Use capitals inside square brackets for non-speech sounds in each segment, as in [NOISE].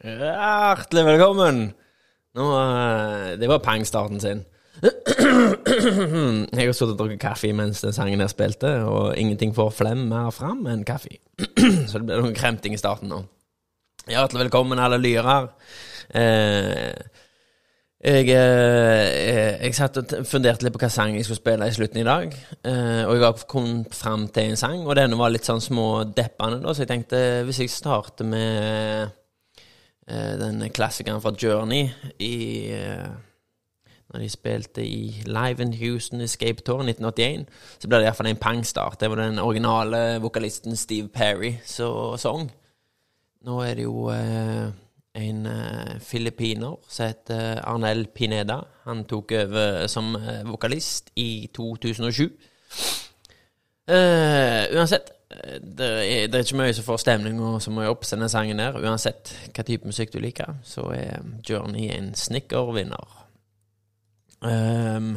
Hjertelig velkommen! Nå, eh, det var pangstarten sin. [CLEARS THROAT] Jeg har sittet og drukket kaffe mens den sangen her spilte, og ingenting får flem mer fram enn kaffe. [CLEARS THROAT] Så det ble noen kremting i starten nå. Hjertelig velkommen, alle lyrer. Eh, jeg, eh, jeg satt og funderte litt på hva sang jeg skulle spille i slutten i dag. Og jeg kom fram til en sang, og denne var litt sånn smådeppende, da, så jeg tenkte hvis jeg starter med den klassikeren fra Journey i eh, Når de spilte i Live in Houston Escape Tour 1981, så ble det iallfall en pangstart. Det var den originale vokalisten Steve Perry som sang. Nå er det jo eh, en filippiner som heter Arnel Pineda. Han tok over som vokalist i 2007. Uh, uansett, det er, det er, ikke mye som får stemning og som må opp Sende sangen der. Uansett hva type musikk du liker, så er Journey en snikkervinner. Um,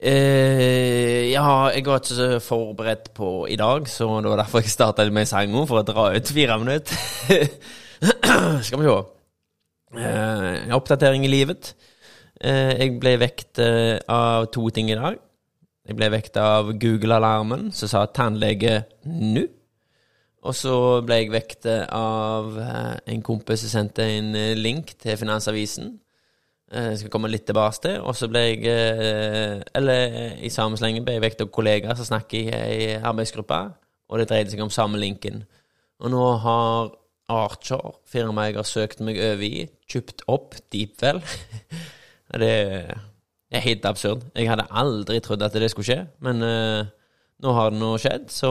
ja, jeg var ikke så forberedt på i dag, så det var derfor jeg starta med sangen, for å dra ut fire minutter. [CLEARS THROAT] Skal vi se. Uh, oppdatering i livet. Uh, jeg ble vekt eh, av to ting i dag. Jeg ble vekket av Google-alarmen som sa 'tannlege nå'. Og så ble jeg vekket av en kompis som sendte en link til Finansavisen. Jeg skal komme litt tilbake til. Og så ble jeg Eller i samme slenge ble jeg vekket av kollegaer som snakker i ei arbeidsgruppe, og det dreide seg om samme linken. Og nå har Archer, firmaet jeg har søkt meg over i, kjøpt opp Deepwell. [LAUGHS] det er helt absurd. Jeg hadde aldri trodd at det skulle skje, men uh, nå har det nå skjedd, så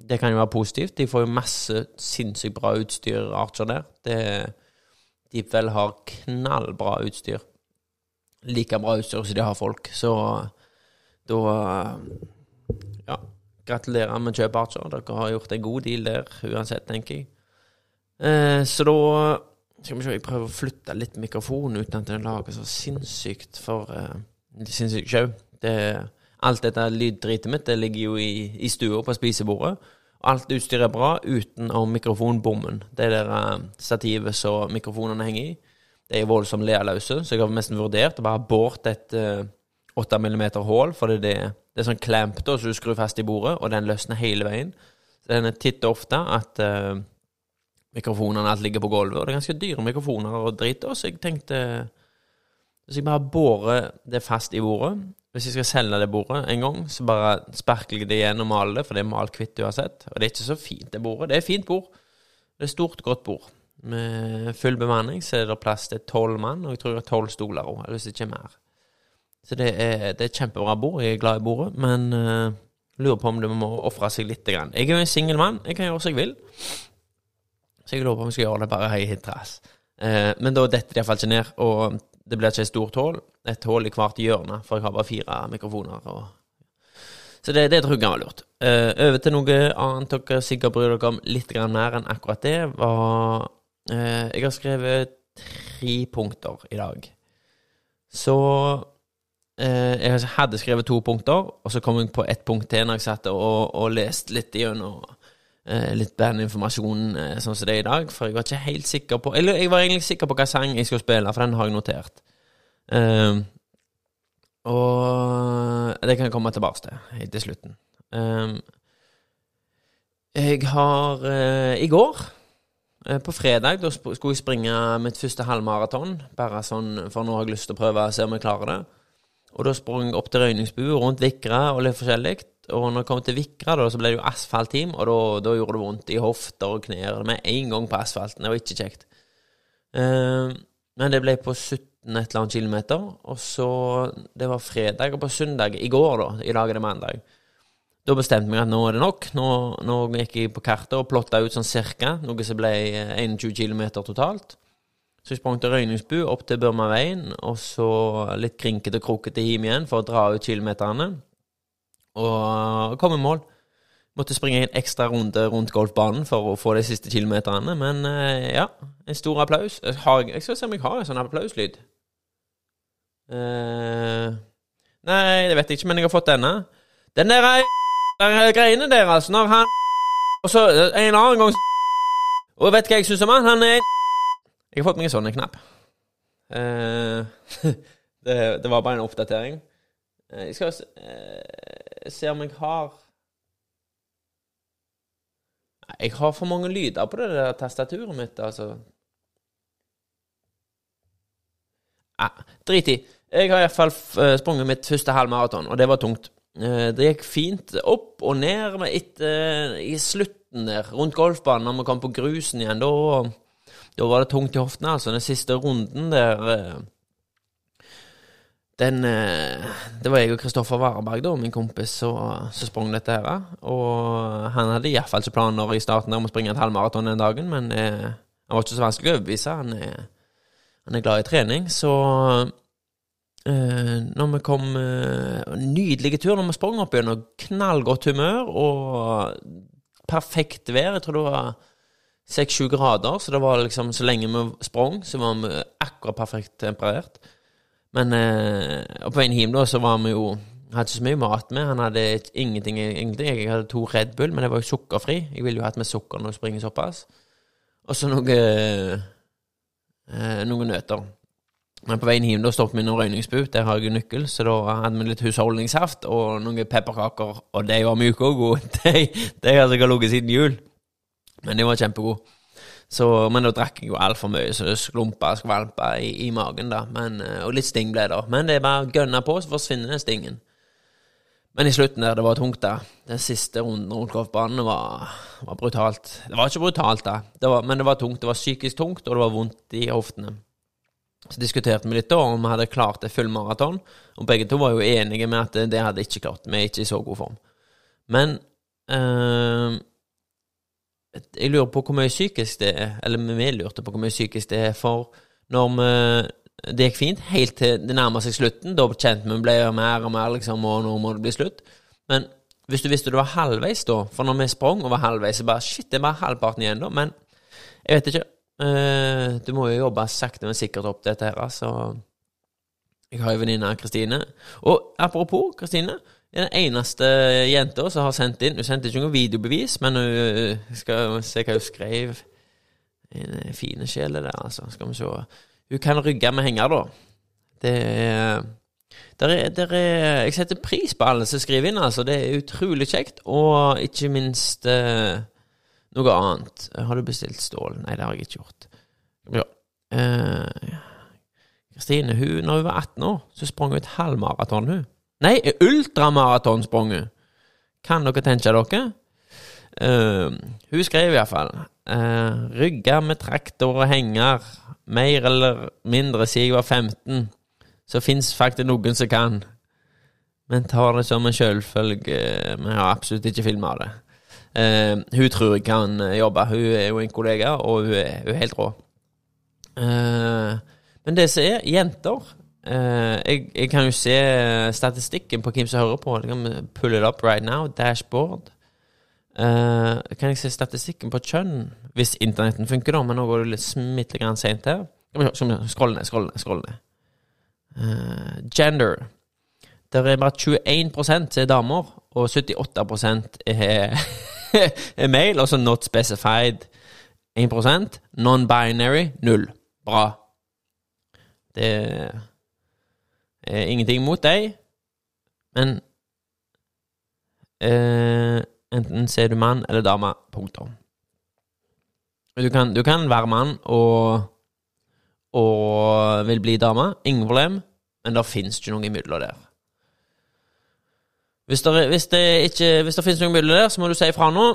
det kan jo være positivt. De får jo masse sinnssykt bra utstyr, Archer, der. Det, vel har knallbra utstyr. Like bra utstyr som de har folk. Så da Ja, gratulerer med kjøpet, Archer. Dere har gjort en god deal der uansett, tenker jeg. Uh, så da skal vi se, Jeg prøver å flytte litt mikrofonen uten at den lager så sinnssykt for uh, Sinnssykt sjau. Alt dette lyddritet mitt det ligger jo i, i stua på spisebordet. Alt utstyret er bra utenom mikrofonbommen. Det der uh, stativet som mikrofonene henger i. Det er voldsomt lealøse, så jeg har nesten vurdert å bare båret et uh, 8 mm hull, for det, det, det er sånn clamp da, så du skrur fast i bordet, og den løsner hele veien. Så den er titt ofte at uh, mikrofonene alt ligger på gulvet, og det er ganske dyre mikrofoner og dritt. Så jeg tenkte Hvis jeg bare borer det fast i bordet Hvis jeg skal selge det bordet en gang, så bare sparkler jeg det igjen og maler det, for det er malt hvitt uansett. Og det er ikke så fint, det bordet. Det er fint bord. Det er stort, godt bord. Med full bemanning så er det plass til tolv mann, og jeg tror det er tolv stoler òg, hvis ikke mer. Så det er, det er et kjempebra bord. Jeg er glad i bordet, men uh, lurer på om det må ofre seg litt. Grann. Jeg er jo en singel mann. Jeg kan gjøre som jeg vil. Så jeg lurer på om jeg skal gjøre det bare i trass. Uh, men da detter det iallfall ikke ned, og det blir ikke et stort hull. Et hull i hvert hjørne, for jeg har bare fire mikrofoner. Og... Så det, det tror jeg var lurt. Uh, over til noe annet dere sikkert bryr dere om litt mer enn akkurat det, var uh, Jeg har skrevet tre punkter i dag. Så uh, Jeg hadde skrevet to punkter, og så kom jeg på ett punkt til når jeg satt og, og leste litt gjennom litt bandinformasjon eh, sånn som det er i dag, for jeg var ikke helt sikker på Eller jeg var egentlig sikker på hva sang jeg skulle spille, for den har jeg notert. Eh, og det kan jeg komme tilbake til helt til slutten. Um, jeg har uh, I går, uh, på fredag, da skulle jeg springe mitt første halvmaraton. Bare sånn, for nå har jeg lyst til å prøve å se om jeg klarer det. Og da sprang jeg opp til Røyningsbu, rundt Vikra og litt forskjellig. Og når jeg kom til Vikra, da, så ble det jo asfaltteam, og da, da, gjorde det vondt i hofter og knær med en gang på asfalten. Det var ikke kjekt. Uh, men det ble på 17 et eller annet kilometer, og så Det var fredag, og på søndag i går, da, i dag er det mandag, da bestemte jeg at nå er det nok. Nå, nå gikk jeg på kartet og plotta ut sånn cirka, noe som ble 21 km totalt. Så jeg sprang til Røyningsbu, opp til Burmaveien, og så litt krinkete og krokete hjem igjen for å dra ut kilometerne og kom i mål. Måtte springe en ekstra runde rundt golfbanen for å få de siste kilometerne, men uh, ja, en stor applaus. Jeg, har, jeg, skal se om jeg har en sånn applauslyd. Uh, nei, det vet jeg ikke, men jeg har fått denne. Den der, der greiene der, altså, når han Og så en annen gang Og vet du hva jeg syns om han? Han er Jeg har fått meg en sånn knapp. Eh, [LAUGHS] det, det, var bare en oppdatering. Eh, jeg skal eh, se om jeg har Jeg har for mange lyder på det der tastaturet mitt, altså. Ja, drit i. Jeg har iallfall sprunget mitt første halvmaraton, og det var tungt. Det gikk fint opp og ned etter, i slutten der, rundt golfbanen, når vi kom på grusen igjen. Da da var det tungt i hoftene, altså. Den siste runden der eh, Den eh, Det var jeg og Kristoffer Vareberg, da, min kompis, som sprang dette her. Og han hadde iallfall ikke planer i starten om å springe et halvmaraton den dagen, men eh, han var ikke så vanskelig å overbevise. Han er, han er glad i trening, så eh, når vi kom eh, Nydelige tur når vi sprang opp gjennom. Knallgodt humør og perfekt vær. Jeg tror det var seks-sju grader, så det var liksom så lenge vi sprang, så var vi akkurat perfekt temperert. Men eh, på veien hjem da, så var vi jo Hadde ikke så mye mat med. Han hadde ingenting egentlig. Jeg hadde to Red Bull, men det var jo sukkerfri. Jeg ville jo hatt med sukker når jeg springer såpass. Og så noe eh, noen nøtter. Men på veien hjem da stoppet vi innom røyningsbu. Der har jeg jo nøkkel, så da hadde vi litt husholdningssaft og noen pepperkaker. Og de var myke og gode. [LAUGHS] De, de hadde jeg ligget siden jul. Men de var kjempegode. Så, men da drakk jeg jo altfor mye, så det sklumpa og skvalpa i, i, magen. da men, eh, Og litt sting ble det. Men det er bare å gønne på, så forsvinner den stingen. Men i slutten der, det var tungt, da. Den siste runden rundt golfbanen var, var, brutalt. Det var ikke brutalt, da, det var, men det var tungt. Det var psykisk tungt, og det var vondt i hoftene. Så diskuterte vi litt da om vi hadde klart et fullmaraton, og begge to var jo enige med at det hadde ikke klart. Vi er ikke i så god form. Men øh, jeg lurer på hvor mye psykisk det er, eller vi lurte på hvor mye psykisk det er, for når vi Det gikk fint helt til det nærma seg slutten. Da kjente vi ble mer og mer, liksom, og nå må det bli slutt. Men hvis du visste du var halvveis da, for når vi sprang og var halvveis, så bare Shit, det er bare halvparten igjen, da. Men jeg vet ikke. Uh, du må jo jobbe sakte, men sikkert opp dette her, altså. Jeg har jo venninne, Kristine. Og apropos Kristine er den eneste jenta som har sendt inn Hun sendte ikke noe videobevis, men hun øh, skal se hva hun skrev. En øh, fine sjel, der, altså. Skal vi se. Hun kan rygge med henger, da. Det er der er, der er, Jeg setter pris på alle som skriver inn, altså. Det er utrolig kjekt. Og ikke minst eh, noe annet. Har du bestilt stål? Nei, det har jeg ikke gjort. Ja. Kristine, eh, når hun var 18 år, så sprang hun et halvmaraton, hun. Nei, ultramaratonspranget. Kan dere tenke dere? Uh, hun skrev iallfall uh, Rygga med traktor og henger, mer eller mindre siden jeg var 15. Så fins faktisk noen som kan. Men tar det som en selvfølge. Vi har absolutt ikke filma det. Uh, hun tror jeg kan jobbe. Hun er jo en kollega, og hun er, hun er helt rå. Uh, men det som er, jenter Uh, jeg, jeg, kan jo se statistikken på hvem som hører på. Jeg kan pull it up right now. Dashboard. Uh, kan jeg se statistikken på kjønn? Hvis internetten funker, da. Men nå går det litt smitt seint her. Skroll ned, skroll ned. Scroll ned. Uh, gender. Det er bare 21 som er damer, og 78 er, [LAUGHS] er male, altså not specified 1% Non-binary null. Bra. Det er Eh, ingenting mot deg, men eh, enten så er du mann eller dame. Punktum. Du du kan være mann og, og vil bli dame. Ingen problem, men det fins ikke noe imellom der. Hvis det, hvis det, ikke, hvis det finnes noe imellom der, så må du si ifra nå.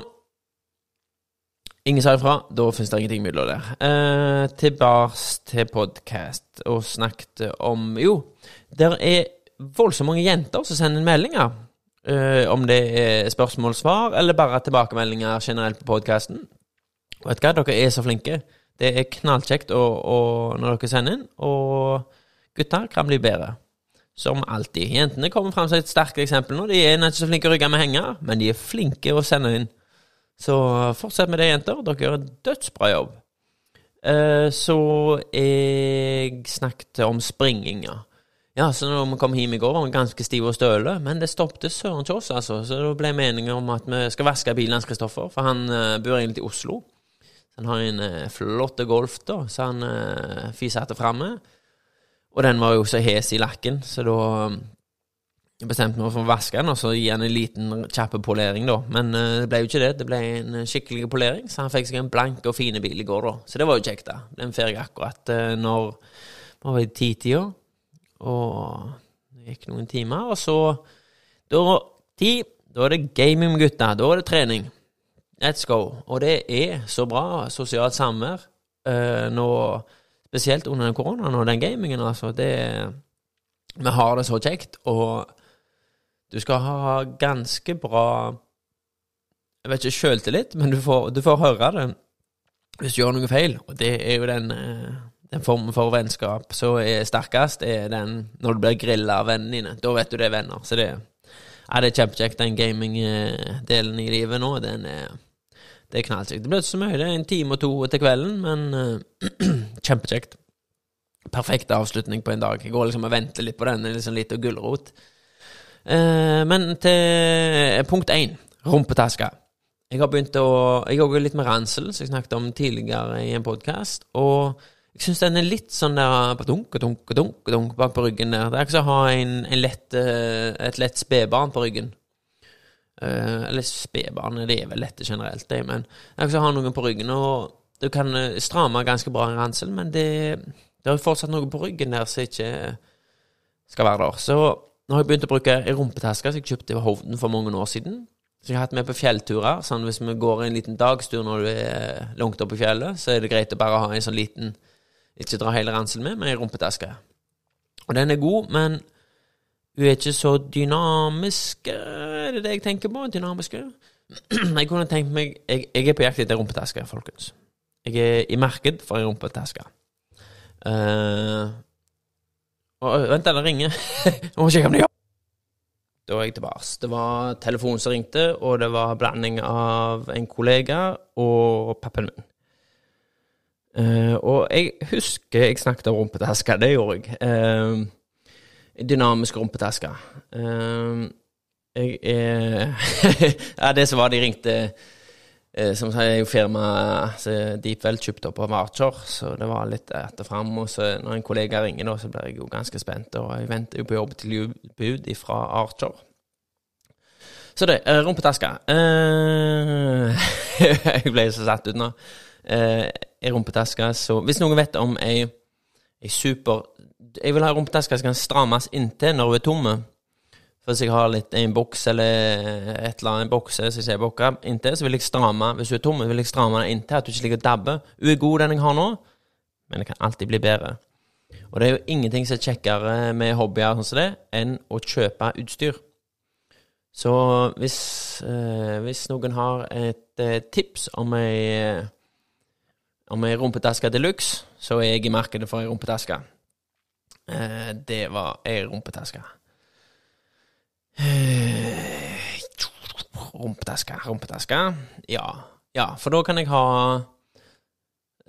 Ingen sa ifra, da finnes det ingenting mellom der. Eh, tilbake til podkast og snakket om Jo, det er voldsomt mange jenter som sender meldinger. Uh, om det er spørsmål-svar, eller bare tilbakemeldinger generelt på podkasten. Vet du hva, dere er så flinke. Det er knallkjekt når dere sender inn, og gutter kan bli bedre. Som alltid. Jentene kommer fram som et sterkt eksempel nå. De er ikke så flinke å rygge med henger, men de er flinke å sende inn. Så fortsett med det, jenter. Dere gjør en dødsbra jobb. Uh, så jeg snakket om springinga. Ja, så når vi kom hjem i går, var vi ganske stive og støle, men det stoppet søren til oss, altså. Så da ble meningen om at vi skal vaske bilen hans, Kristoffer, for han uh, bor egentlig i Oslo. Han har en uh, flott Golf, da, så han eh, fisatte framme. Og den var jo så hes i lakken, så da um, bestemte meg for å vaske den og så gi han en liten kjapp polering, da. Men uh, det ble jo ikke det. Det ble en skikkelig polering, så han fikk seg en blank og fin bil i går, da. Så det var jo kjekt, da. Den fikk jeg akkurat uh, når vi var i titida, og det gikk noen timer. Og så da, ti, da er det gaming med gutta. Da er det trening. Let's go. Og det er så bra sosialt samvær uh, nå, spesielt under koronaen og den gamingen, altså. Det Vi har det så kjekt. og du skal ha ganske bra Jeg vet ikke sjøltillit, men du får, du får, høre det hvis du gjør noe feil. Og det er jo den, eh, den formen for vennskap som er sterkest, er den når du blir grilla av vennene dine. Da vet du det er venner. Så det, ja, det er kjempekjekt. Den gaming-delen i livet nå, den er det er knallkjekt. Det blir ikke så mye, det er en time og to til kvelden, men uh, [CLEARS THROAT] kjempekjekt. Perfekt avslutning på en dag. Jeg går liksom og venter litt på den, liksom litt av gulrot. Uh, men til punkt én rumpetaska. Jeg har begynt å Jeg går litt med ransel, som jeg snakket om tidligere i en podkast. Og jeg syns den er litt sånn der dunk, dunk, dunk, dunk bak på ryggen der. Det er ikke som å ha en, en lett, eh, et lett spedbarn på ryggen. Uh, eller spedbarn, det er vel lette generelt, det, men det er ikke som å ha noen på ryggen. Og du kan stramme ganske bra en ransel, men det, det er fortsatt noe på ryggen der som ikke skal være der. Så nå har jeg begynt å bruke ei rumpetaske som jeg kjøpte i Hovden for mange år siden. Så jeg har hatt med på fjellturer. Sånn hvis vi går en liten dagstur når du er langt oppe i fjellet, så er det greit å bare ha en sånn liten Ikke dra hele ranselen med, men ei rumpetaske. Og den er god, men hun er ikke så dynamisk Er det det jeg tenker på? Dynamiske? [CLEARS THROAT] Jeg kunne tenkt meg Jeg, jeg er på jakt etter rumpetaske, folkens. Jeg er i marked for ei rumpetaske. Uh, vent, den ringer. Jeg [LAUGHS] må sjekke om det gjør Da er jeg tilbake. Det var telefonen som ringte, og det var blanding av en kollega og pappen min. Uh, og jeg husker jeg snakket om rumpetaske. Det gjorde jeg. Uh, dynamisk rumpetaske. Uh, jeg er [LAUGHS] Ja, det som var de ringte Eh, som sier, er firmaet Deepwell kjøpt opp av Archer, så det var litt etter fram. Og så når en kollega ringer, da, så blir jeg jo ganske spent. Og jeg venter jo på jobb til bud fra Archer. Så det, eh, rumpetaske. Eh, [LAUGHS] jeg ble så satt ut nå. Eh, rumpetaske, så Hvis noen vet om ei, ei super Jeg vil ha rumpetaske som kan strammes inntil når hun er tomme. For hvis jeg har litt en boks eller et eller annet bokse som jeg bokker inntil, så vil jeg stramme Hvis hun er tom, vil jeg stramme den inntil, at hun ikke ligger og dabber. Hun er god, den jeg har nå, men det kan alltid bli bedre. Og det er jo ingenting som er kjekkere med hobbyer sånn som det, enn å kjøpe utstyr. Så hvis, eh, hvis noen har et eh, tips om ei om ei rumpetaske de luxe, så er jeg i markedet for ei rumpetaske. Eh, det var ei rumpetaske. Eh, rumpetaske, rumpetaske. Ja. ja, for da kan jeg ha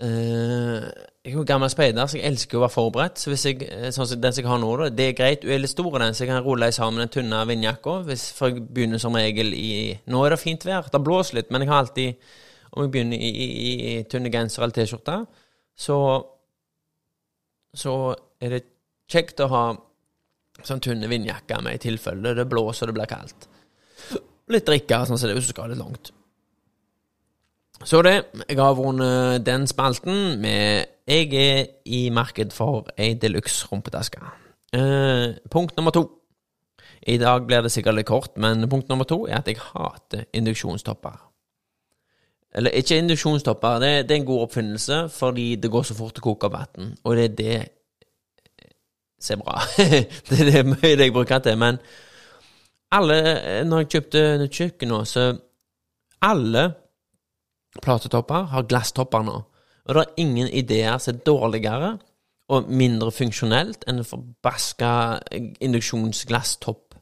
eh, Jeg er jo gammel speider, så jeg elsker å være forberedt. Så hvis jeg, eh, sånn som den som jeg har nå, da, det er greit. Hun er litt stor, den, så jeg kan rulle sammen den tynne vindjakka. For jeg begynner som regel i Nå er det fint vær, det blåser litt, men jeg har alltid Om jeg begynner i, i, i tynne genser eller T-skjorte, så Så er det kjekt å ha sånn tynne vindjakker med i tilfelle det blåser og det blir kaldt. Litt drikke, sånn som det, hvis du skal litt langt. Så det. Jeg har vunnet den spalten med Jeg er i marked for ei deluxe rumpetaske. Eh, punkt nummer to. I dag blir det sikkert litt kort, men punkt nummer to er at jeg hater induksjonstopper. Eller ikke induksjonstopper, det, det, er en god oppfinnelse fordi det går så fort å koke opp vann, og det er det ser bra. [LAUGHS] det er det mye jeg bruker til. Men alle Når jeg kjøpte nytt kjøkken nå, så Alle platetopper har glasstopper nå. Og det er ingen ideer som er dårligere og mindre funksjonelt enn en forbaska induksjonsglasstopp.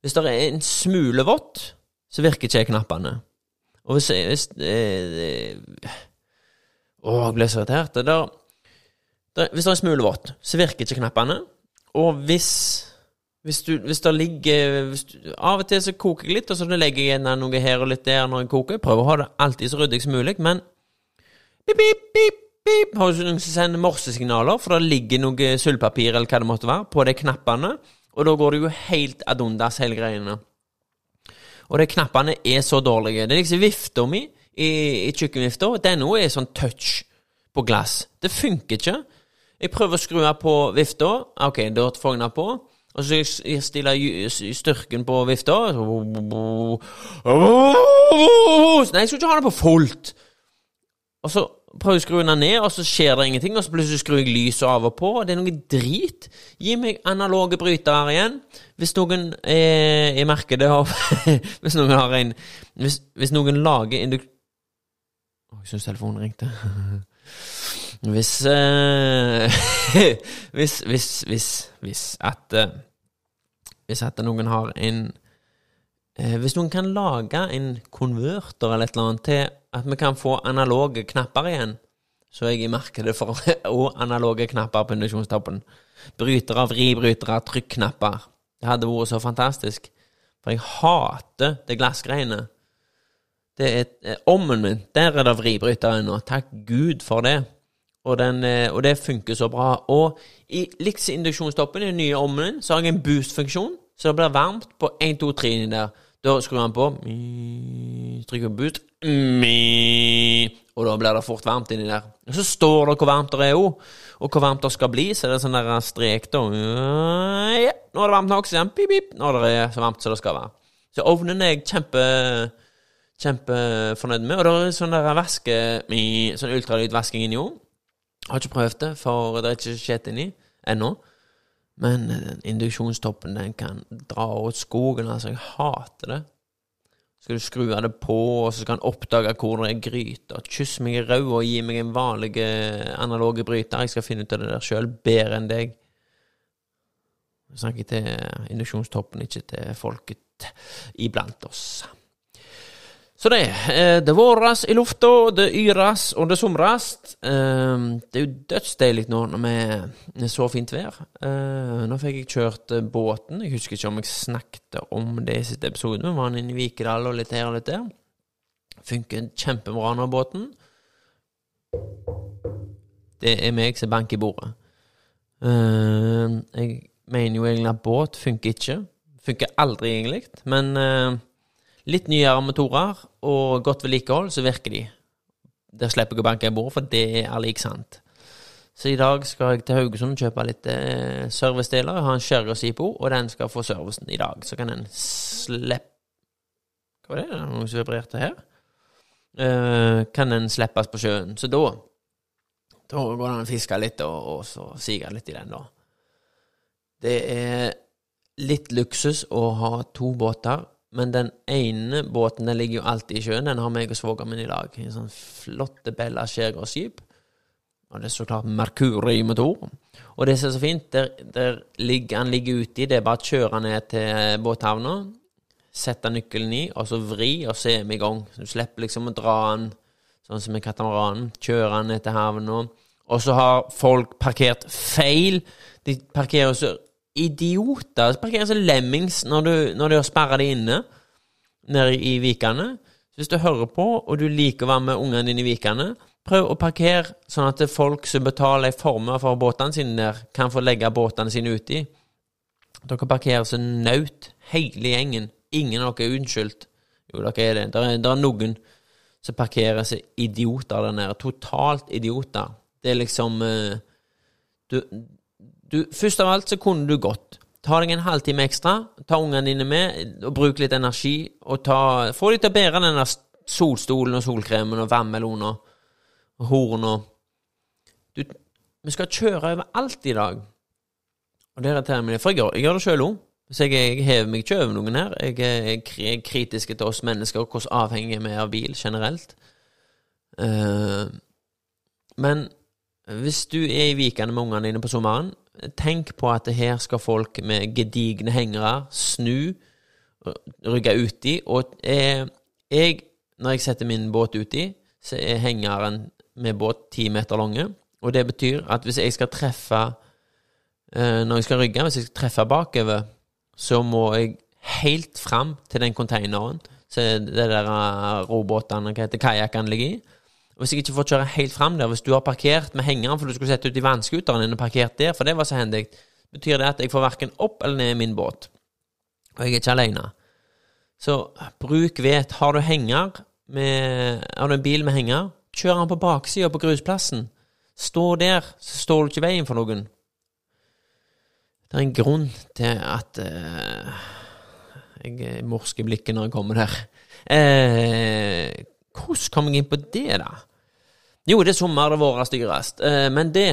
Hvis det er en smule vått, så virker ikke knappene. Og hvis, hvis eh, Å, jeg ble så irritert. Det der hvis det er en smule vått, så virker ikke knappene. Og hvis, hvis, du, hvis det ligger hvis du, Av og til så koker jeg litt, og så legger jeg igjen noe her og litt der når jeg koker. Prøver å ha det alltid så ryddig som mulig. Men Pip, pip, pip, pip. Har du noen som sender morsesignaler, for det ligger noe sølvpapir eller hva det måtte være, på de knappene, og da går det jo helt ad undas, hele greiene. Og de knappene er så dårlige. Det er liksom vifta mi i, i kjøkkenvifta, den nå er sånn touch på glass. Det funker ikke. Jeg prøver å skru av på vifta. Ok, da får jeg den på. Og så stiller jeg styrken på vifta. Nei, jeg skulle ikke ha den på fullt. Og så prøver å skru den ned, og så skjer det ingenting. Og så plutselig skrur jeg lyset av og på. Og det er noe drit. Gi meg analoge brytere igjen. Hvis noen jeg merker det, [LAUGHS] Hvis noen har en Hvis, hvis noen lager induk... Jeg syns telefonen ringte. [LAUGHS] Hvis, eh, [LAUGHS] hvis, hvis, hvis, hvis at eh, Hvis at noen har en uh, Hvis noen kan lage en konverter eller et eller annet til at vi kan få analoge knapper igjen, så er jeg i markedet for [LAUGHS] og analoge knapper på induksjonstoppen. Brytere, vribrytere, trykknapper. Det hadde vært så fantastisk. For jeg hater det glassgreiene. Det er Ommen min, der er det vribrytere ennå. Takk Gud for det. Og, den, eh, og, det funker så bra. Og i liksom induksjonstoppen i den nye ovnen, så har jeg en boost-funksjon, så det blir varmt på 1, 2, 3 inni der. Da skrur han på, trykker på boost, og da blir det fort varmt inni der. Og så står det hvor varmt det er òg, og hvor varmt det skal bli. Så det er sånn der strek, da. Ja, nå er det varmt nok, sier han. Nå er det så varmt som det skal være. Så ovnen er jeg kjempe kjempefornøyd med. Og det er sånn der vaske, sånn ultralydvasking inni òg. Har ikke prøvd det, for det er ikke skjedd inni ennå. Men den induksjonstoppen den kan dra åt skogen. Altså, jeg hater det. Så Skal du skru av det på, og så skal han oppdage hvor det er gryter. Kyss meg i ræva og gi meg en vanlig eh, analoge bryter. Jeg skal finne ut av det der sjøl, bedre enn deg. Jeg snakker til induksjonstoppen, ikke til folket iblant oss. Så det. Eh, det våres i lufta, det yres og det somres. Eh, det er jo dødsdeilig nå når det er så fint vær. Eh, nå fikk jeg kjørt båten. Jeg husker ikke om jeg snakket om det i siste episode. Vi var inne i Vikedal og litt her og litt der. Funker kjempebra nå, båten. Det er meg som banker i bordet. Jeg mener jo egentlig at båt funker ikke. Funker aldri, egentlig. Men Litt nyere motorer og godt vedlikehold, så virker de. Der slipper jeg å banke i bordet, for det er lik sant. Så i dag skal jeg til Haugesund kjøpe litt eh, servicedeler. Jeg har en Sherry Sipo, og den skal få servicen i dag. Så kan den slippe Hva var det? Noen som vibrerte her. Eh, kan den slippes på sjøen. Så da Da går det an å fiske litt, og, og så sige litt i den, da. Det er litt luksus å ha to båter men den ene båten den ligger jo alltid i sjøen. Den har meg og svogeren min i lag. En sånn flotte Bella skjærgårdsskip. Og det er så klart Mercury-motor. Og det som er så fint, der, der ligger, han ligger uti, det er bare å kjøre ned til båthavna, sette nøkkelen i, og så vri, og så er vi i gang. Så du slipper liksom å dra den sånn som med katamaranen. Kjøre den ned til havna. Og så har folk parkert feil. De parkerer så idioter som parkerer som lemmings når du, når du har sperra de inne nede i Vikane. Hvis du hører på, og du liker å være med ungene dine i Vikane, prøv å parkere sånn at folk som betaler ei formue for båtene sine der, kan få legge båtene sine uti. Dere parkerer som naut, hele gjengen. Ingen av dere er unnskyldt. Jo, dere er det. Det er, er, noen som parkerer som idioter der nede. Totalt idioter. Det er liksom uh, du, du, først av alt så kunne du gått. Ta deg en halvtime ekstra, ta ungene dine med, og bruk litt energi. og ta, Få dem til å bære denne solstolen og solkremen og vannmelonen og horn Vi skal kjøre over alt i dag. Og det irriterer meg, for jeg gjør, jeg gjør det sjøl òg. Så jeg, jeg hever meg ikke over noen her. Jeg er kritisk til oss mennesker og hvordan avhengige vi er av bil generelt. Uh, men hvis du er i Vikene med ungene dine på sommeren, tenk på at her skal folk med gedigne hengere snu, rygge uti. Og eh, jeg, når jeg setter min båt uti, så er hengeren med båt ti meter lange. Og det betyr at hvis jeg skal treffe eh, Når jeg skal rygge, hvis jeg skal treffe bakover, så må jeg helt fram til den containeren så det der robåtene, hva heter kajakkene, ligger i. Hvis jeg ikke får kjøre helt fram der, hvis du har parkert med hengeren for du skulle sette ut i vannskuteren din og parkert der, for det var så hendig, betyr det at jeg får verken opp eller ned i min båt. Og jeg er ikke alene. Så bruk vet. Har du henger med, Har du en bil med henger, kjør den på baksida på grusplassen. Stå der, så står du ikke i veien for noen. Det er en grunn til at uh, Jeg i blikket når jeg kommer der. Uh, hvordan kom jeg inn på det, da? Jo, det er sommer, det våres dyrest. Uh, men det,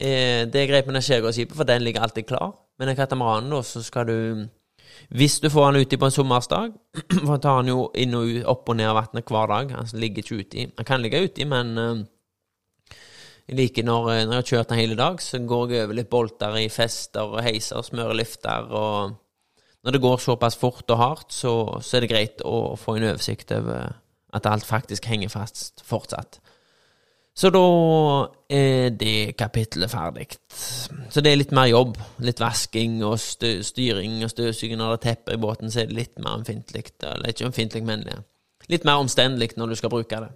uh, det greit med den skjærgårdsskipet, for den ligger alltid klar. Men den katamaranen, da, så skal du Hvis du får den uti på en sommersdag [CLEARS THROAT] For tar den jo inn og opp og ned av vannet hver dag. Han ligger ikke uti. Han kan ligge uti, men jeg liker når, når jeg har kjørt den hele dag, så går jeg over litt bolter i fester og heiser, og smører lifter og Når det går såpass fort og hardt, så, så er det greit å få en oversikt over at alt faktisk henger fast fortsatt. Så da er det kapitlet ferdig. Så det er litt mer jobb. Litt vasking og stø styring og støvsuging når det er tepper i båten, så er det litt mer ømfintlig. Eller ikke ømfintlig, men litt mer omstendelig når du skal bruke det.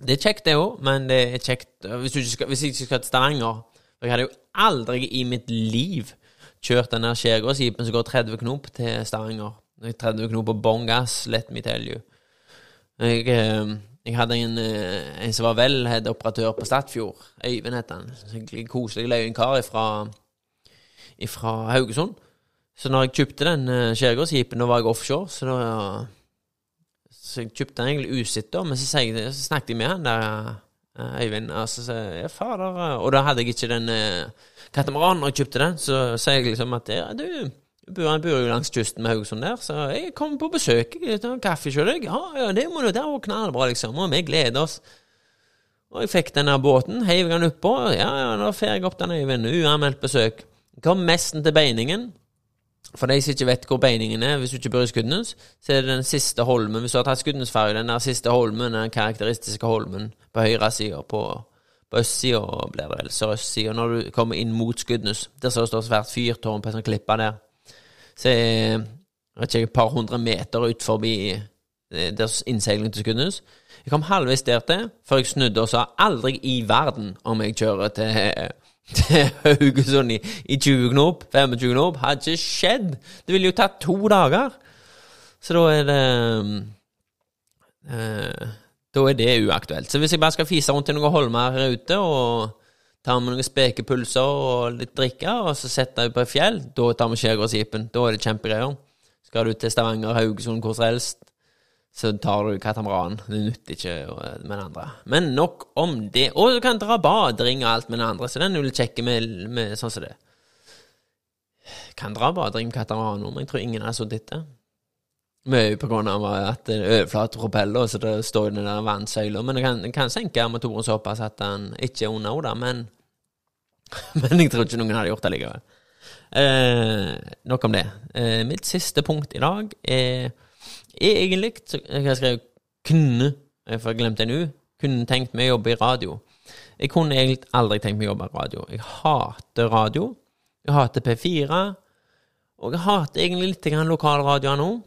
Det er kjekt, det òg, men det er kjekt hvis, du ikke skal, hvis jeg ikke skal til Stavanger For jeg hadde jo aldri i mitt liv kjørt den Skjærgårdsjeepen som går 30 knop til Stavanger. 30 knop på bånn gass, let me tell you. Jeg, eh, jeg hadde en, eh, en som var velhead-operatør på Statfjord. Øyvind het han. Koselig løyenkar fra, fra Haugesund. Så når jeg kjøpte den eh, Skjærgårdsjeepen, da var jeg offshore, så da så jeg kjøpte den egentlig usitt, men så, jeg, så, snakket jeg med han der, Øyvind, og så sa jeg ja, fader Og da hadde jeg ikke den katamaranen når jeg kjøpte den, så sa jeg liksom at ja, du han bor jo langs kysten med Haugesund der, så jeg kom på besøk. Kaffe sjøl. Ja, ja, det må du. Det var knallbra, liksom. Og vi gleder oss. Og jeg fikk denne båten, heiv den oppå. Ja, ja, da får jeg opp den Øyvind. Uanmeldt besøk. Kom nesten til Beiningen. For de som ikke vet hvor Beiningen er, hvis du ikke bor i Skudenes, så er det den siste holmen. Hvis du har tatt Skudenesferja, den der siste holmen, den karakteristiske holmen på høyre side, på, på østsida blir det vel, sørøstsida, når du kommer inn mot Skudenes. Der står det svært fyrtårn på en sånn klippe der. Så er vet ikke, et par hundre meter ut forbi eh, deres innseiling til Skudenes. Jeg kom halvveis der til, før jeg snudde og sa aldri i verden om jeg kjører til [LAUGHS] til Haugesund i, i 20 knop, 25 knop, hadde ikke skjedd. Det ville jo tatt to dager. Så da er det eh, Da er det uaktuelt. Så hvis jeg bare skal fise rundt til noen holmer her ute og ta vi noen spekepulser og litt drikke, og så setter vi på et fjell, da tar vi skjærgårdsjeepen. Da er det kjempegreier. Skal du til Stavanger, Haugesund, hvor som helst, så tar du katamaran. Det nytter ikke med den andre. Men nok om det. Og du kan dra badering og alt med den andre, så den er jo litt kjekk med, med sånn som det. Kan dra badering med katamaran men jeg tror ingen har sittet etter. Mye på grunn av at det er overflate propeller, så det står jo den der vannsøyla. Men det kan, kan senke motoren såpass at den ikke er under henne, men [LAUGHS] Men jeg tror ikke noen hadde gjort det likevel. Eh, nok om det. Eh, mitt siste punkt i dag er Egentlig så jeg har skrevet 'kunne', for jeg glemte en U. Kunne tenkt meg å jobbe i radio. Jeg kunne egentlig aldri tenkt meg å jobbe i radio. Jeg hater radio. Jeg hater P4. Og jeg hater egentlig litt lokalradioer nå,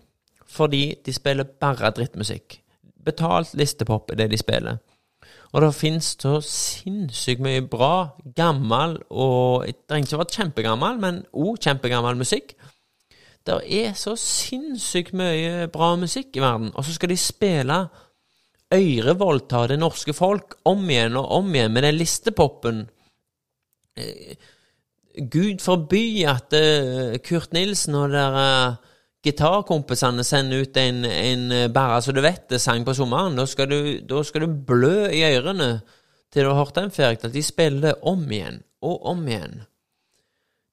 fordi de spiller bare drittmusikk. Betalt listepop er det de spiller. Og det finnes så sinnssykt mye bra, gammel og Jeg trenger ikke å være kjempegammel, men òg kjempegammel musikk det er så sinnssykt mye bra musikk i verden, og så skal de spille ørevoldta det norske folk om igjen og om igjen med den listepopen. Eh, Gud forby at uh, Kurt Nilsen og der uh, gitarkompisene sender ut en, en bare så du vet det-sang på sommeren. Da skal, du, da skal du blø i ørene til du har hørt den ferdig. At de spiller om igjen og om igjen.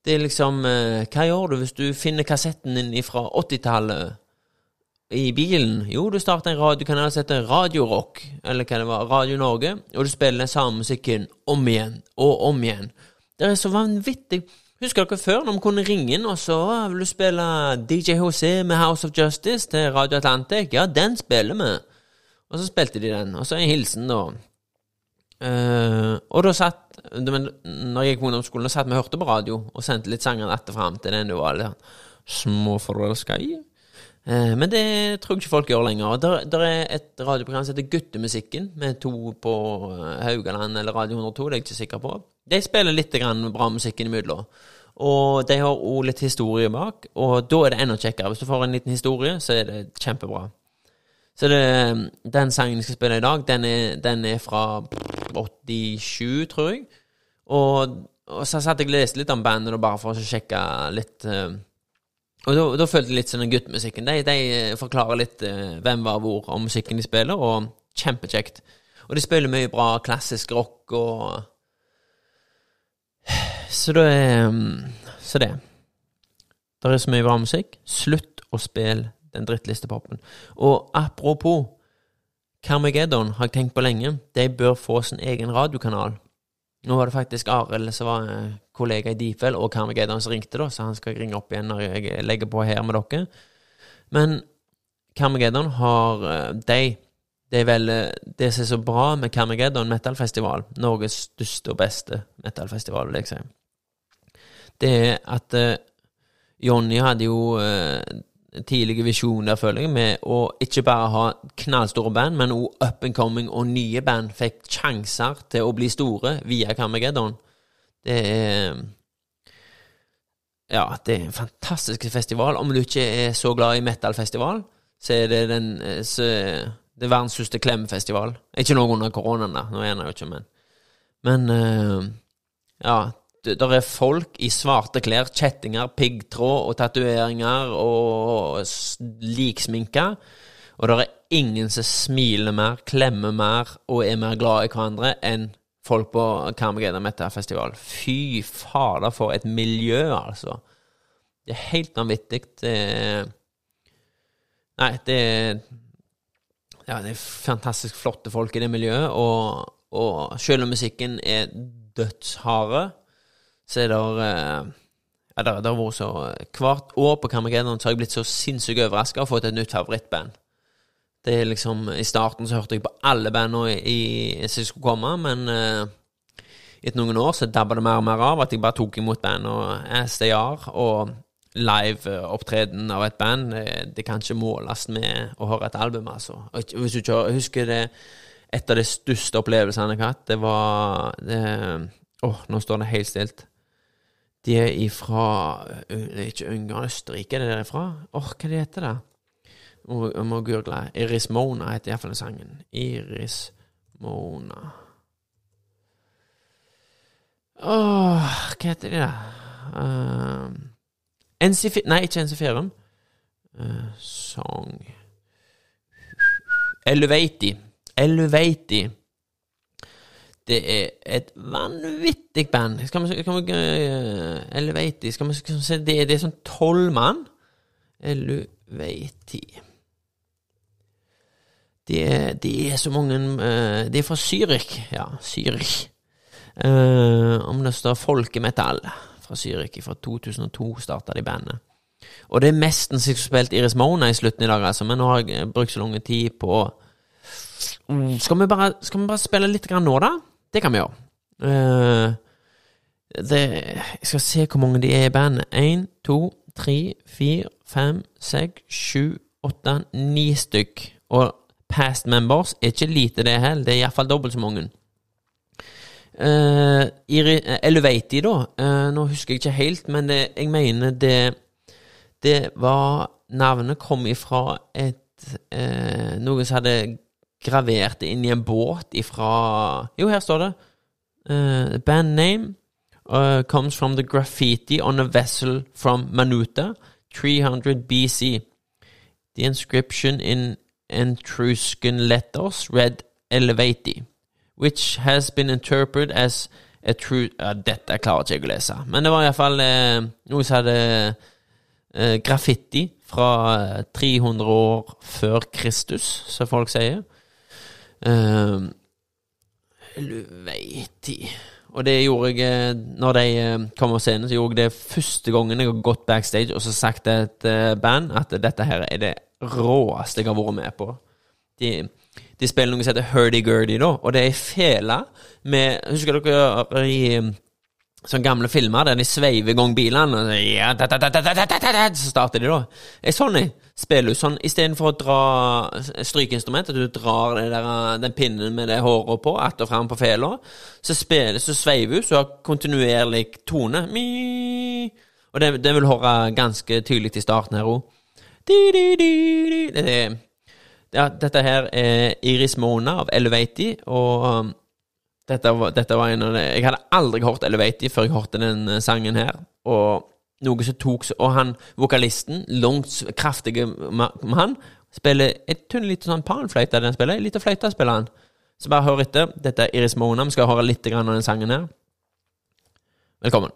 Det er liksom eh, Hva gjør du hvis du finner kassetten din fra 80-tallet i bilen? Jo, du starter en radiokanal som heter Radiorock, eller hva det var, Radio Norge, og du spiller den samme musikken om igjen og om igjen. Det er så vanvittig. Husker dere før, når vi kunne ringe inn, og så vil du spille DJ HC med House of Justice til Radio Atlantic? Ja, den spiller vi. Og så spilte de den. Og så en hilsen, da. Uh, og da satt Når jeg gikk på ungdomsskolen, da satt vi og hørte på radio og sendte litt sanger etter fram til den du var litt småforelska i. Uh, men det tror jeg ikke folk gjør lenger. Der, der er et radioprogram som heter Guttemusikken, med to på Haugaland eller Radio 102, det er jeg ikke sikker på. De spiller litt bra musikk innimellom. Og de har òg litt historie bak, og da er det enda kjekkere. Hvis du får en liten historie, så er det kjempebra. Så det, den sangen jeg skal spille i dag, den er, den er fra 87, tror jeg. Og, og så satt jeg og leste litt om bandet, bare for å sjekke litt uh, og da, følte jeg litt sånn guttmusikken. De, de eh, forklarer litt uh, hvem var hvor om musikken de spiller, og kjempekjekt. Og de spiller mye bra klassisk rock og Så det er um, Så det. Der er så mye bra musikk. Slutt å spille den drittlistepopen. Og apropos Carmageddon har jeg tenkt på lenge. De bør få sin egen radiokanal. Nå var det faktisk Arild som var eh, kollega i Difel, og Carmageddon som ringte, da, så han skal ringe opp igjen når jeg legger på her med dere. Men Carmageddon har eh, de Det er vel eh, det som er så bra med Carmageddon metalfestival, Norges største og beste metalfestival, vil jeg si, det er at uh, Jonny hadde jo uh, tidlige visjoner, føler jeg, med å ikke bare ha knallstore band, men òg up and coming og nye band fikk sjanser til å bli store via Carmageddon. Det er Ja, det er en fantastisk festival. Om du ikke er så glad i metal-festival, så er det den så, Det er verdens største klemfestival. Ikke noe under koronaen, da. Nå er den jo ikke, men Men uh, ja, det er folk i svarte klær, kjettinger, piggtråd og tatoveringer og liksminke. Og det er ingen som smiler mer, klemmer mer og er mer glad i hverandre enn folk på Carmageddon Meta-festival. Fy fader, for et miljø, altså. Det er helt vanvittig. Det Nei, det er Ja, det er fantastisk flotte folk i det miljøet, og, og selv om musikken er dødsharde så er det uh, ja, det, har vært så Hvert år på Carmageddon har jeg blitt så sinnssykt overraska og fått et nytt favorittband. Det er liksom I starten så hørte jeg på alle bandene som skulle komme, men uh, etter noen år så dabba det mer og mer av at jeg bare tok imot band. Og SDR og live-opptreden av et band, det, det, kan ikke måles med å høre et album, altså. Hvis du ikke husker det Et av de største opplevelsene jeg har hatt, det var Åh, nå står det helt stilt. De er ifra Det er ikke Ungarn, Østerrike er det derfra? Åh, oh, hva det heter det? Jeg må google. Iris Mona heter iallfall sangen. Iris Mona Åh, hva heter de, da? Uh, NC4 Nei, ikke NC4. Uh, song Elevati Elevati Det er et vanvittig band. Skal vi, vi uh, Skal vi, skal vi se det, det, er sånn tolv mann. Elevati det, er, er så mange uh, Det er fra Zürich. Ja, Zürich. Uh, om det står folkemetall fra Zürich. Fra 2002 starta de bandet. Og det er mesten som har spilt Iris Mona i slutten i dag, altså. Men nå har jeg brukt så lang tid på skal vi, bare, skal vi bare spille litt grann nå, da? Det kan vi gjøre. Uh, det, jeg skal se hvor mange de er i bandet. Én, to, tre, fire, fem, seks, sju, åtte, ni stykk. Og past members er ikke lite, det heller. Det er iallfall dobbelt så mange. Uh, Elevati, da. Uh, nå husker jeg ikke helt, men det, jeg mener det Det var Navnet kom ifra et uh, Noen som hadde gravert det inn i en båt ifra Jo, her står det. Uh, band name uh, comes from the graffiti on a vessel from Manuta, 300 BC. The inscription in Entruscan letters read Elevati, which has been interpreted as a true ja, Dette klarer ikke jeg å lese, men det var iallfall eh, noe som hadde eh, graffiti fra 300 år før Kristus, som folk sier. Uh, Luveiti Og det gjorde jeg eh, Når de uh, kom på scenen, så gjorde jeg det første gangen jeg har gått backstage og så sagt til et uh, band at dette her er det råeste jeg har vært med på. De, de spiller noe som heter hurdy-gurdy, da, og det er ei fele med Husker dere eh, i eh, sånne gamle filmer der de sveiver i gang bilene, og så, ja, så starter de, da. Ei sånn ei. Spiller du sånn istedenfor å dra strykeinstrumentet, du drar der, eh, den pinnen med det håret på att og fram på fela, så, spiller, så sveiver hun, så har kontinuerlig tone. Mi. Og det, det vil høre ganske tydelig i starten her òg. Det er ja, dette her er Iris Mona av Elevati, og um, dette, var, dette var en av det Jeg hadde aldri hørt Elevati før jeg hørte den eh, sangen her, og noe som tok Og han, vokalisten, langt kraftige mann, spiller et tynn lite sånn panfløyte den spiller. lite fløyte spiller han. Så bare hør etter. Dette er Iris Mona. Vi skal høre litt av den sangen her. Velkommen.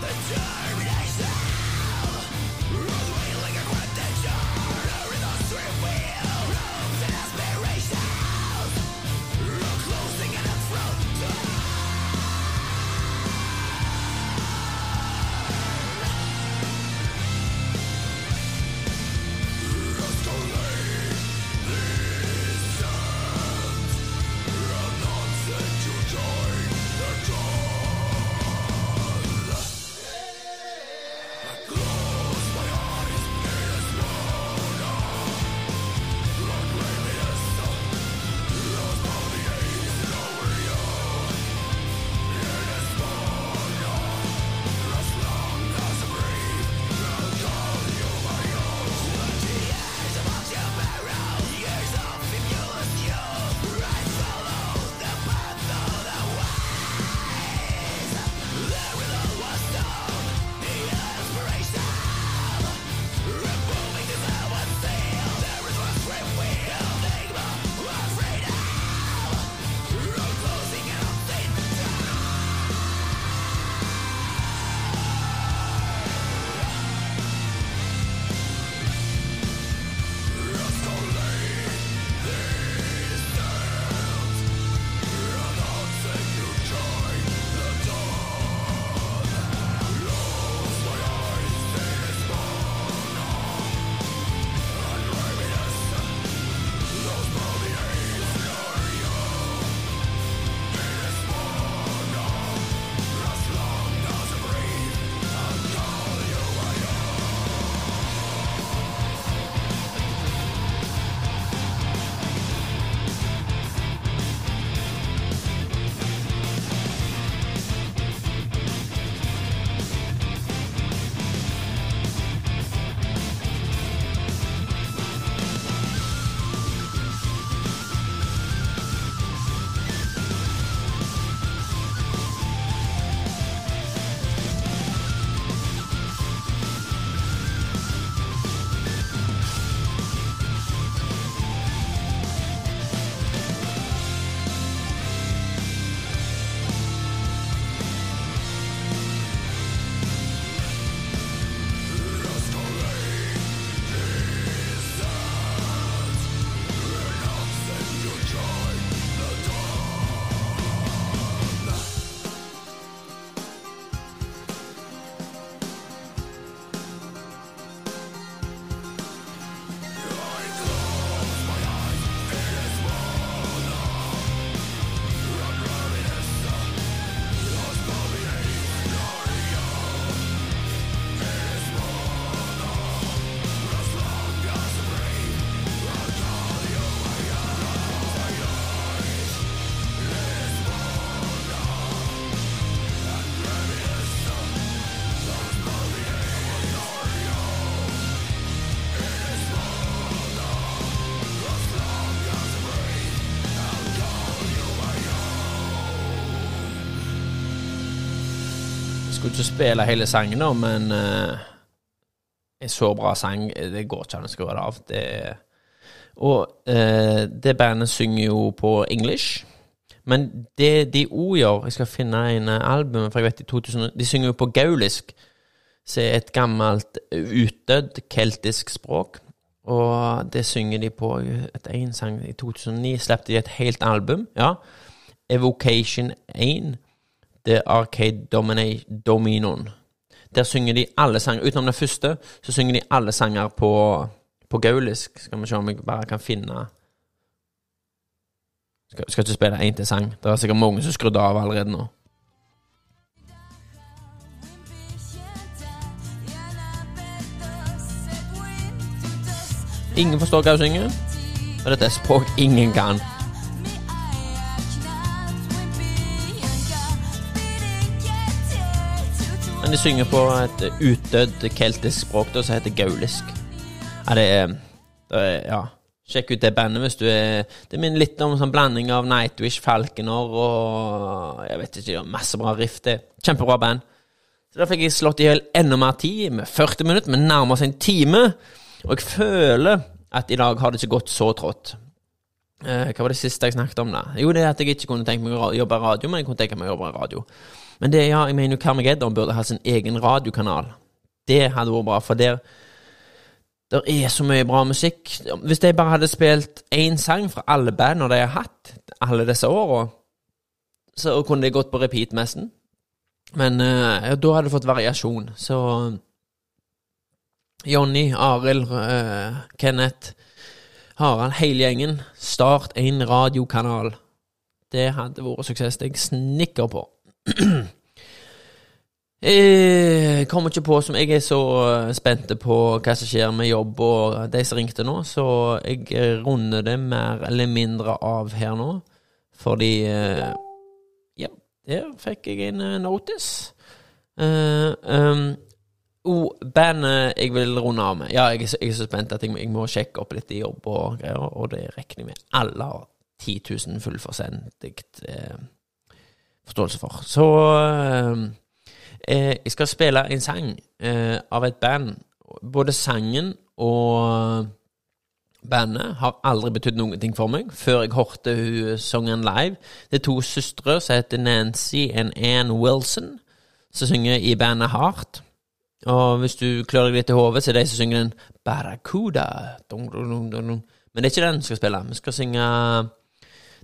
Determination ikke spille hele sangen men uh, en så bra sang Det går ikke an å skru det av. Det, og uh, det bandet synger jo på english, Men det de òg gjør Jeg skal finne en eh, album, for jeg vet i 2000 De synger jo på gaulisk, som er et gammelt, utdødd keltisk språk. Og det synger de på et en sang i 2009. Slapp de et helt album. Ja. Evocation 1. The Arcade Domina- Dominoen. Der synger de alle sanger. Utenom den første, så synger de alle sanger på, på gaulisk. Skal vi se om jeg bare kan finne Skal, skal ikke spille én til sang. Det er sikkert mange som skrudde av allerede nå. Ingen forstår hva hun synger. Og dette er språk ingen kan. De synger på et utdødd keltisk språk da, som heter gaulisk. Ja, det er, det er Ja. Sjekk ut det bandet hvis du er Det minner litt om en sånn blanding av Nightwish, Falconer og Jeg vet ikke, masse bra riff. Det er Kjempebra band. Så da fikk jeg slått i hjel enda mer tid, med 40 minutter, men nærmer seg en time. Og jeg føler at i dag har det ikke gått så trått. Eh, hva var det siste jeg snakket om, da? Jo, det er at jeg ikke kunne tenke meg å jobbe radio, men jeg kunne tenke meg å jobbe radio. Men det, ja, jeg mener jo Carmageddon burde ha sin egen radiokanal. Det hadde vært bra, for der der er så mye bra musikk. Hvis de bare hadde spilt én sang fra alle bander de har hatt alle disse åra, så kunne de gått på repeat nesten. Men eh, ja, da hadde du fått variasjon. Så Jonny, Arild, uh, Kenneth, Harald, hele gjengen, start en radiokanal. Det hadde vært suksess. Det jeg snikker på. Jeg [CLEARS THROAT] kommer ikke på som Jeg er så spent på hva som skjer med jobb og de som ringte nå, så jeg eh, runder det mer eller mindre av her nå. Fordi eh, Ja, der fikk jeg en eh, notice. Uh, um, oh, bandet jeg vil runde av med Ja, jeg jeg er så spent at jeg, jeg må sjekke opp litt i jobb og greier, og det regner jeg med alle har 10 000 fullforsendig eh, forståelse for. Så eh, Eh, jeg skal spille en sang eh, av et band. Både sangen og bandet har aldri betydd noen ting for meg før jeg hørte hun sangen live. Det er to søstre som heter Nancy og Ann Wilson, som synger i bandet Heart. Og hvis du klør deg litt i hodet, så er det de som synger den Barracuda. Men det er ikke den vi skal spille. Vi skal synge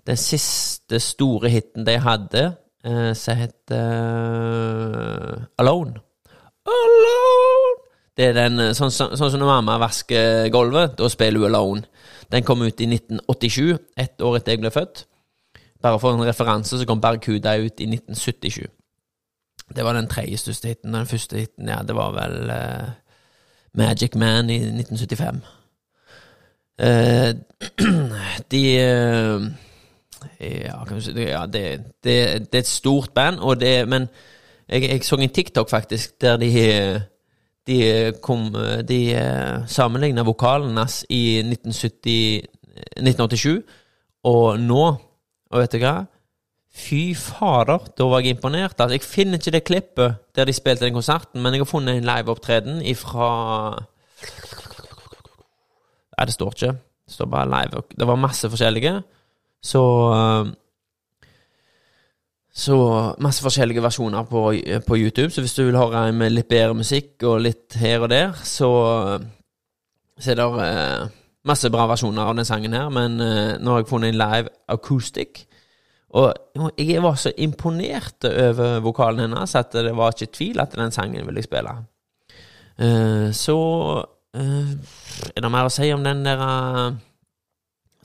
den siste store hiten de hadde, eh, som heter eh, Alone. Alone! Det er den eh, sånn, sånn, sånn som når mamma vasker gulvet, da spiller hun Alone. Den kom ut i 1987, ett år etter jeg ble født. Bare for en referanse så kom Barracuda ut i 1977. Det var den tredje største hiten. Den første hiten, ja, det var vel uh, Magic Man i 1975. Uh, [CLEARS THROAT] de uh, Ja, kan du si ja, det, det, det er et stort band, og det, men jeg, jeg så en TikTok faktisk der de de, kom, de sammenligna vokalen hans i 1970, 1987 og nå. Og vet du hva? Fy fader, da var jeg imponert. Altså, jeg finner ikke det klippet der de spilte den konserten, men jeg har funnet en liveopptreden ifra Nei, det står ikke. Det står bare live. Det var masse forskjellige. Så eh, Så masse forskjellige versjoner på, på YouTube. Så hvis du vil høre med litt bedre musikk og litt her og der, så, så er det eh, masse bra versjoner av den sangen her. Men eh, nå har jeg funnet en live acoustic. Og jeg var så imponert over vokalen hennes at det var ikke tvil at den sangen ville jeg spille. Eh, så eh, er det mer å si om den der eh,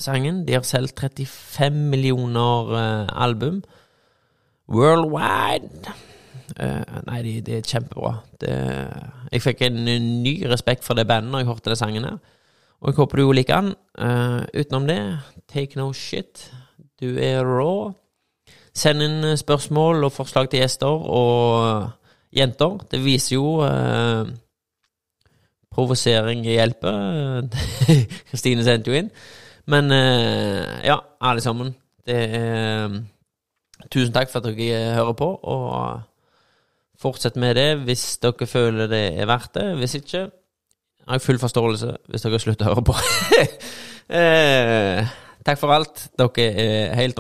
sangen. De har solgt 35 millioner album. Worldwide. Nei, det de er kjempebra. Det, jeg fikk en ny respekt for det bandet når jeg hørte den sangen her. Og jeg håper du liker den. Utenom det, take no shit. Du er raw. Send inn spørsmål og forslag til gjester og jenter. Det viser jo eh, Provosering hjelper. [LAUGHS] Kristine sendte jo inn. Men eh, ja, alle sammen. Det er Tusen takk for at dere hører på, og fortsett med det hvis dere føler det er verdt det. Hvis ikke har jeg full forståelse hvis dere slutter å høre på. [LAUGHS] eh, takk for alt. Dere er helt